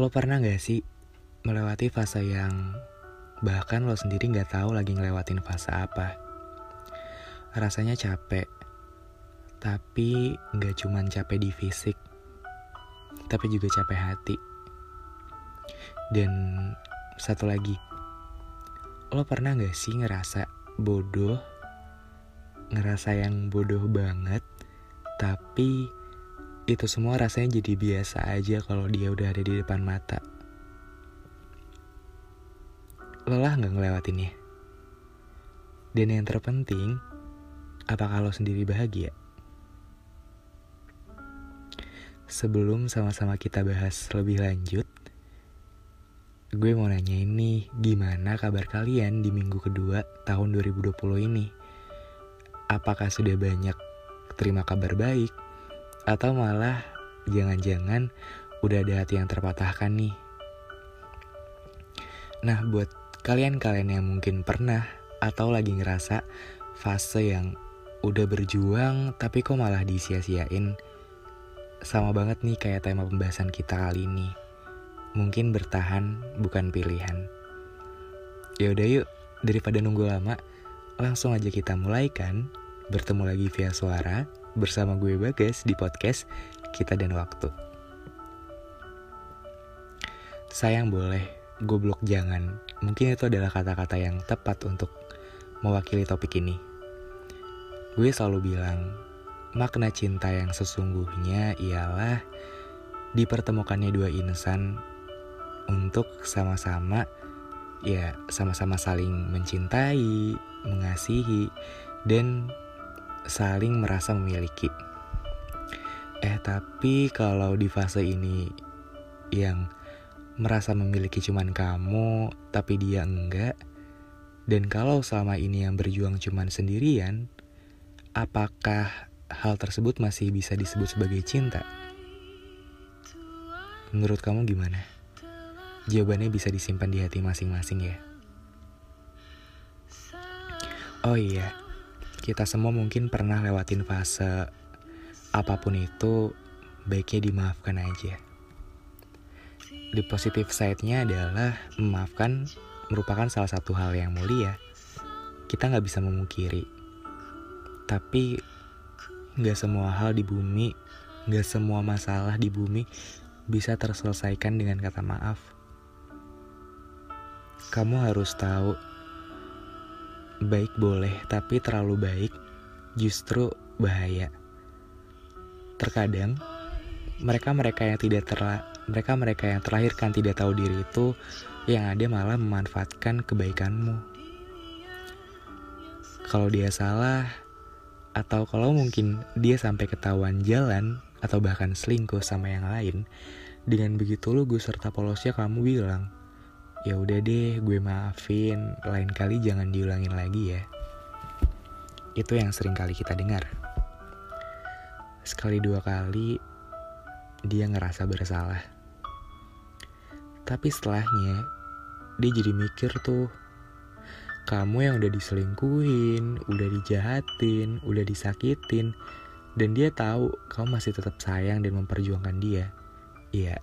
Lo pernah gak sih melewati fase yang bahkan lo sendiri gak tahu lagi ngelewatin fase apa? Rasanya capek, tapi gak cuman capek di fisik, tapi juga capek hati. Dan satu lagi, lo pernah gak sih ngerasa bodoh? Ngerasa yang bodoh banget, tapi itu semua rasanya jadi biasa aja kalau dia udah ada di depan mata. Lelah nggak ngelewatinnya? Dan yang terpenting, apa kalau sendiri bahagia? Sebelum sama-sama kita bahas lebih lanjut, gue mau nanya ini, gimana kabar kalian di minggu kedua tahun 2020 ini? Apakah sudah banyak terima kabar baik? Atau malah jangan-jangan udah ada hati yang terpatahkan nih. Nah buat kalian-kalian yang mungkin pernah atau lagi ngerasa fase yang udah berjuang tapi kok malah disia-siain. Sama banget nih kayak tema pembahasan kita kali ini. Mungkin bertahan bukan pilihan. Ya udah yuk, daripada nunggu lama, langsung aja kita mulai kan. Bertemu lagi via suara bersama gue Bagas di podcast Kita dan Waktu. Sayang boleh, goblok jangan. Mungkin itu adalah kata-kata yang tepat untuk mewakili topik ini. Gue selalu bilang, makna cinta yang sesungguhnya ialah dipertemukannya dua insan untuk sama-sama ya sama-sama saling mencintai, mengasihi dan saling merasa memiliki. Eh tapi kalau di fase ini yang merasa memiliki cuman kamu tapi dia enggak dan kalau selama ini yang berjuang cuman sendirian apakah hal tersebut masih bisa disebut sebagai cinta? Menurut kamu gimana? Jawabannya bisa disimpan di hati masing-masing ya. Oh iya, kita semua mungkin pernah lewatin fase apa pun itu baiknya dimaafkan aja. Di positif side-nya adalah memaafkan merupakan salah satu hal yang mulia. Kita nggak bisa memungkiri. Tapi nggak semua hal di bumi, nggak semua masalah di bumi bisa terselesaikan dengan kata maaf. Kamu harus tahu baik boleh, tapi terlalu baik justru bahaya. Terkadang mereka-mereka yang tidak terla mereka-mereka yang terlahirkan tidak tahu diri itu yang ada malah memanfaatkan kebaikanmu. Kalau dia salah atau kalau mungkin dia sampai ketahuan jalan atau bahkan selingkuh sama yang lain, dengan begitu lu gue serta polosnya kamu bilang, ya udah deh gue maafin. Lain kali jangan diulangin lagi ya. Itu yang sering kali kita dengar. Sekali dua kali dia ngerasa bersalah. Tapi setelahnya dia jadi mikir tuh kamu yang udah diselingkuhin, udah dijahatin, udah disakitin, dan dia tahu kamu masih tetap sayang dan memperjuangkan dia. Iya,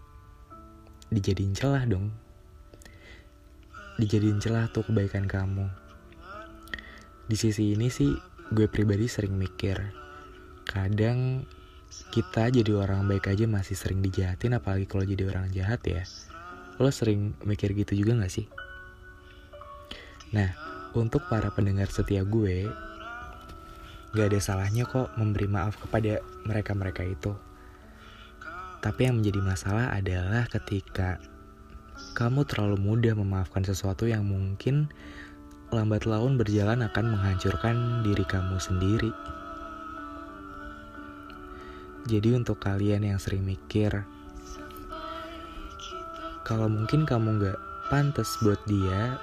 dijadiin celah dong dijadiin celah tuh kebaikan kamu. Di sisi ini sih gue pribadi sering mikir, kadang kita jadi orang baik aja masih sering dijahatin apalagi kalau jadi orang jahat ya. Lo sering mikir gitu juga gak sih? Nah, untuk para pendengar setia gue, gak ada salahnya kok memberi maaf kepada mereka-mereka itu. Tapi yang menjadi masalah adalah ketika kamu terlalu mudah memaafkan sesuatu yang mungkin lambat laun berjalan akan menghancurkan diri kamu sendiri. Jadi untuk kalian yang sering mikir, kalau mungkin kamu gak pantas buat dia,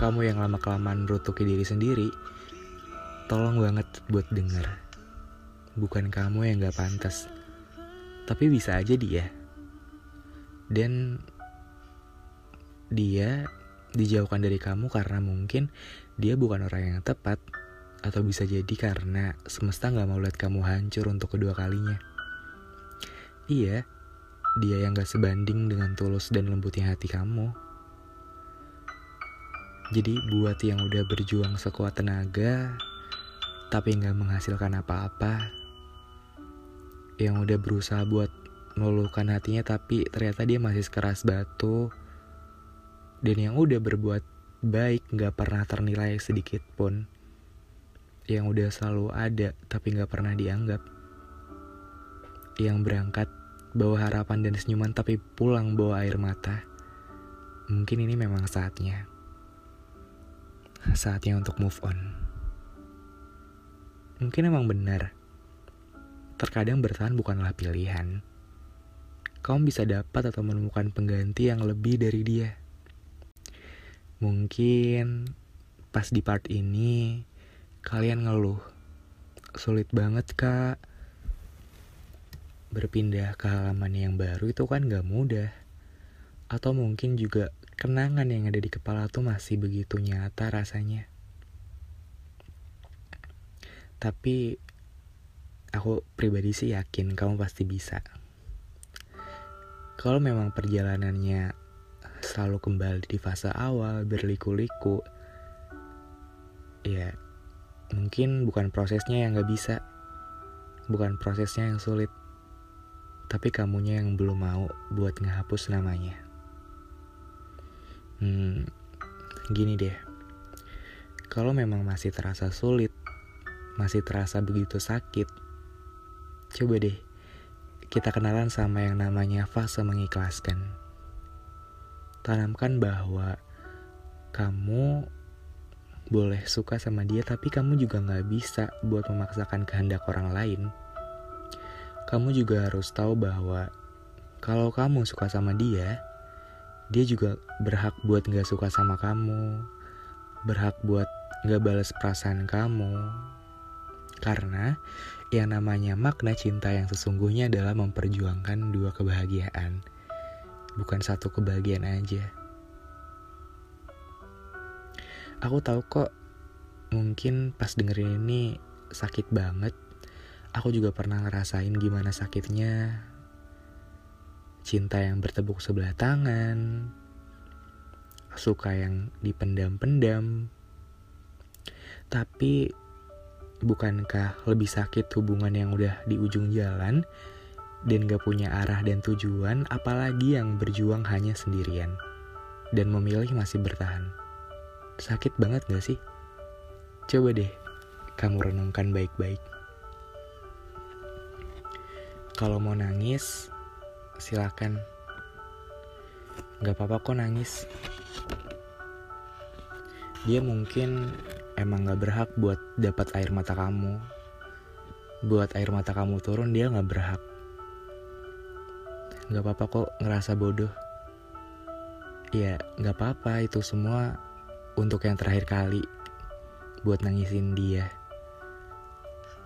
kamu yang lama-kelamaan merutuki diri sendiri, tolong banget buat denger. Bukan kamu yang gak pantas, tapi bisa aja dia. Dan dia dijauhkan dari kamu karena mungkin dia bukan orang yang tepat atau bisa jadi karena semesta nggak mau lihat kamu hancur untuk kedua kalinya. Iya, dia yang gak sebanding dengan tulus dan lembutnya hati kamu. Jadi buat yang udah berjuang sekuat tenaga, tapi gak menghasilkan apa-apa, yang udah berusaha buat meluluhkan hatinya tapi ternyata dia masih sekeras batu, dan yang udah berbuat baik gak pernah ternilai sedikit pun, yang udah selalu ada tapi gak pernah dianggap, yang berangkat bawa harapan dan senyuman tapi pulang bawa air mata, mungkin ini memang saatnya saatnya untuk move on. Mungkin emang benar. Terkadang bertahan bukanlah pilihan. Kamu bisa dapat atau menemukan pengganti yang lebih dari dia. Mungkin pas di part ini kalian ngeluh. Sulit banget kak. Berpindah ke halaman yang baru itu kan gak mudah. Atau mungkin juga kenangan yang ada di kepala tuh masih begitu nyata rasanya. Tapi aku pribadi sih yakin kamu pasti bisa. Kalau memang perjalanannya selalu kembali di fase awal berliku-liku, ya mungkin bukan prosesnya yang gak bisa, bukan prosesnya yang sulit, tapi kamunya yang belum mau buat ngehapus namanya. Hmm, gini deh. Kalau memang masih terasa sulit, masih terasa begitu sakit, coba deh kita kenalan sama yang namanya fase mengikhlaskan. Tanamkan bahwa kamu boleh suka sama dia tapi kamu juga gak bisa buat memaksakan kehendak orang lain. Kamu juga harus tahu bahwa kalau kamu suka sama dia, dia juga berhak buat gak suka sama kamu, berhak buat gak balas perasaan kamu. Karena yang namanya makna cinta yang sesungguhnya adalah memperjuangkan dua kebahagiaan, bukan satu kebahagiaan aja. Aku tahu kok, mungkin pas dengerin ini sakit banget. Aku juga pernah ngerasain gimana sakitnya cinta yang bertepuk sebelah tangan, suka yang dipendam-pendam. Tapi bukankah lebih sakit hubungan yang udah di ujung jalan dan gak punya arah dan tujuan apalagi yang berjuang hanya sendirian dan memilih masih bertahan. Sakit banget gak sih? Coba deh kamu renungkan baik-baik. Kalau mau nangis, silakan nggak apa-apa kok nangis dia mungkin emang nggak berhak buat dapat air mata kamu buat air mata kamu turun dia nggak berhak nggak apa-apa kok ngerasa bodoh ya nggak apa-apa itu semua untuk yang terakhir kali buat nangisin dia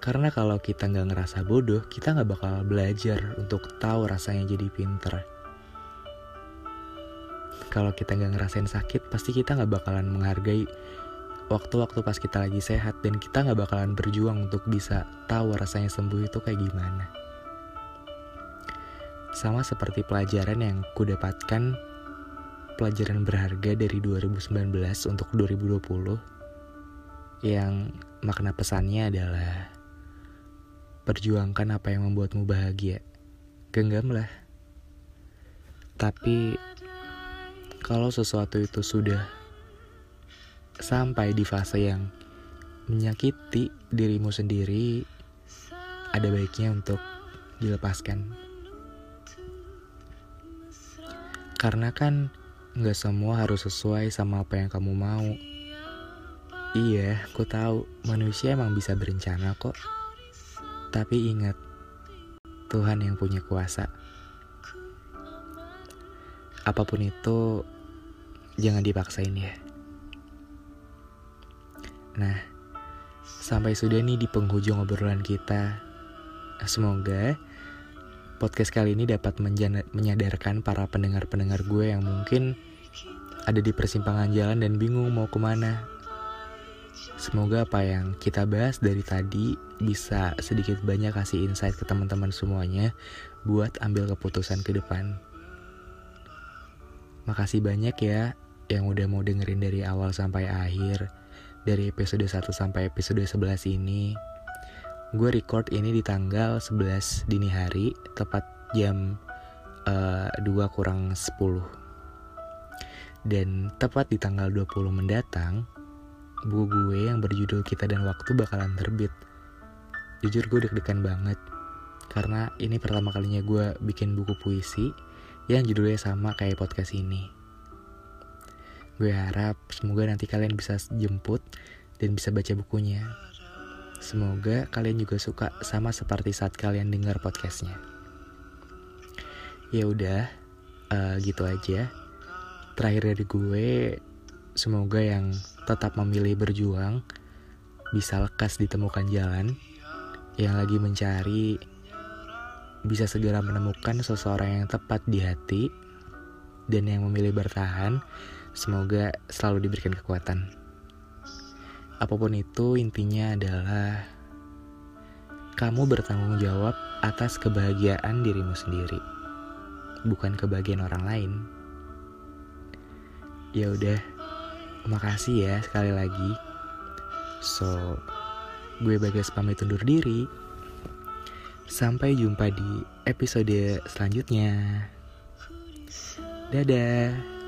karena kalau kita nggak ngerasa bodoh, kita nggak bakal belajar untuk tahu rasanya jadi pinter. Kalau kita nggak ngerasain sakit, pasti kita nggak bakalan menghargai waktu-waktu pas kita lagi sehat dan kita nggak bakalan berjuang untuk bisa tahu rasanya sembuh itu kayak gimana. Sama seperti pelajaran yang ku dapatkan pelajaran berharga dari 2019 untuk 2020 yang makna pesannya adalah Perjuangkan apa yang membuatmu bahagia. Genggamlah. Tapi kalau sesuatu itu sudah sampai di fase yang menyakiti dirimu sendiri, ada baiknya untuk dilepaskan. Karena kan nggak semua harus sesuai sama apa yang kamu mau. Iya, aku tahu manusia emang bisa berencana kok. Tapi ingat, Tuhan yang punya kuasa. Apa pun itu, jangan dipaksain ya. Nah, sampai sudah nih di penghujung obrolan kita. Semoga podcast kali ini dapat menyadarkan para pendengar-pendengar gue yang mungkin ada di persimpangan jalan dan bingung mau ke mana. Semoga apa yang kita bahas dari tadi bisa sedikit banyak kasih insight ke teman-teman semuanya buat ambil keputusan ke depan. Makasih banyak ya yang udah mau dengerin dari awal sampai akhir dari episode 1 sampai episode 11 ini. Gue record ini di tanggal 11 dini hari tepat jam uh, eh, 2 kurang 10. Dan tepat di tanggal 20 mendatang, buku gue yang berjudul Kita dan Waktu bakalan terbit. Jujur gue deg-degan banget, karena ini pertama kalinya gue bikin buku puisi yang judulnya sama kayak podcast ini. Gue harap semoga nanti kalian bisa jemput dan bisa baca bukunya. Semoga kalian juga suka sama seperti saat kalian dengar podcastnya. Ya udah, uh, gitu aja. Terakhir dari gue, semoga yang tetap memilih berjuang bisa lekas ditemukan jalan yang lagi mencari bisa segera menemukan seseorang yang tepat di hati dan yang memilih bertahan semoga selalu diberikan kekuatan apa pun itu intinya adalah kamu bertanggung jawab atas kebahagiaan dirimu sendiri bukan kebahagiaan orang lain ya udah Makasih ya sekali lagi. So, gue Bagas pamit undur diri. Sampai jumpa di episode selanjutnya. Dadah.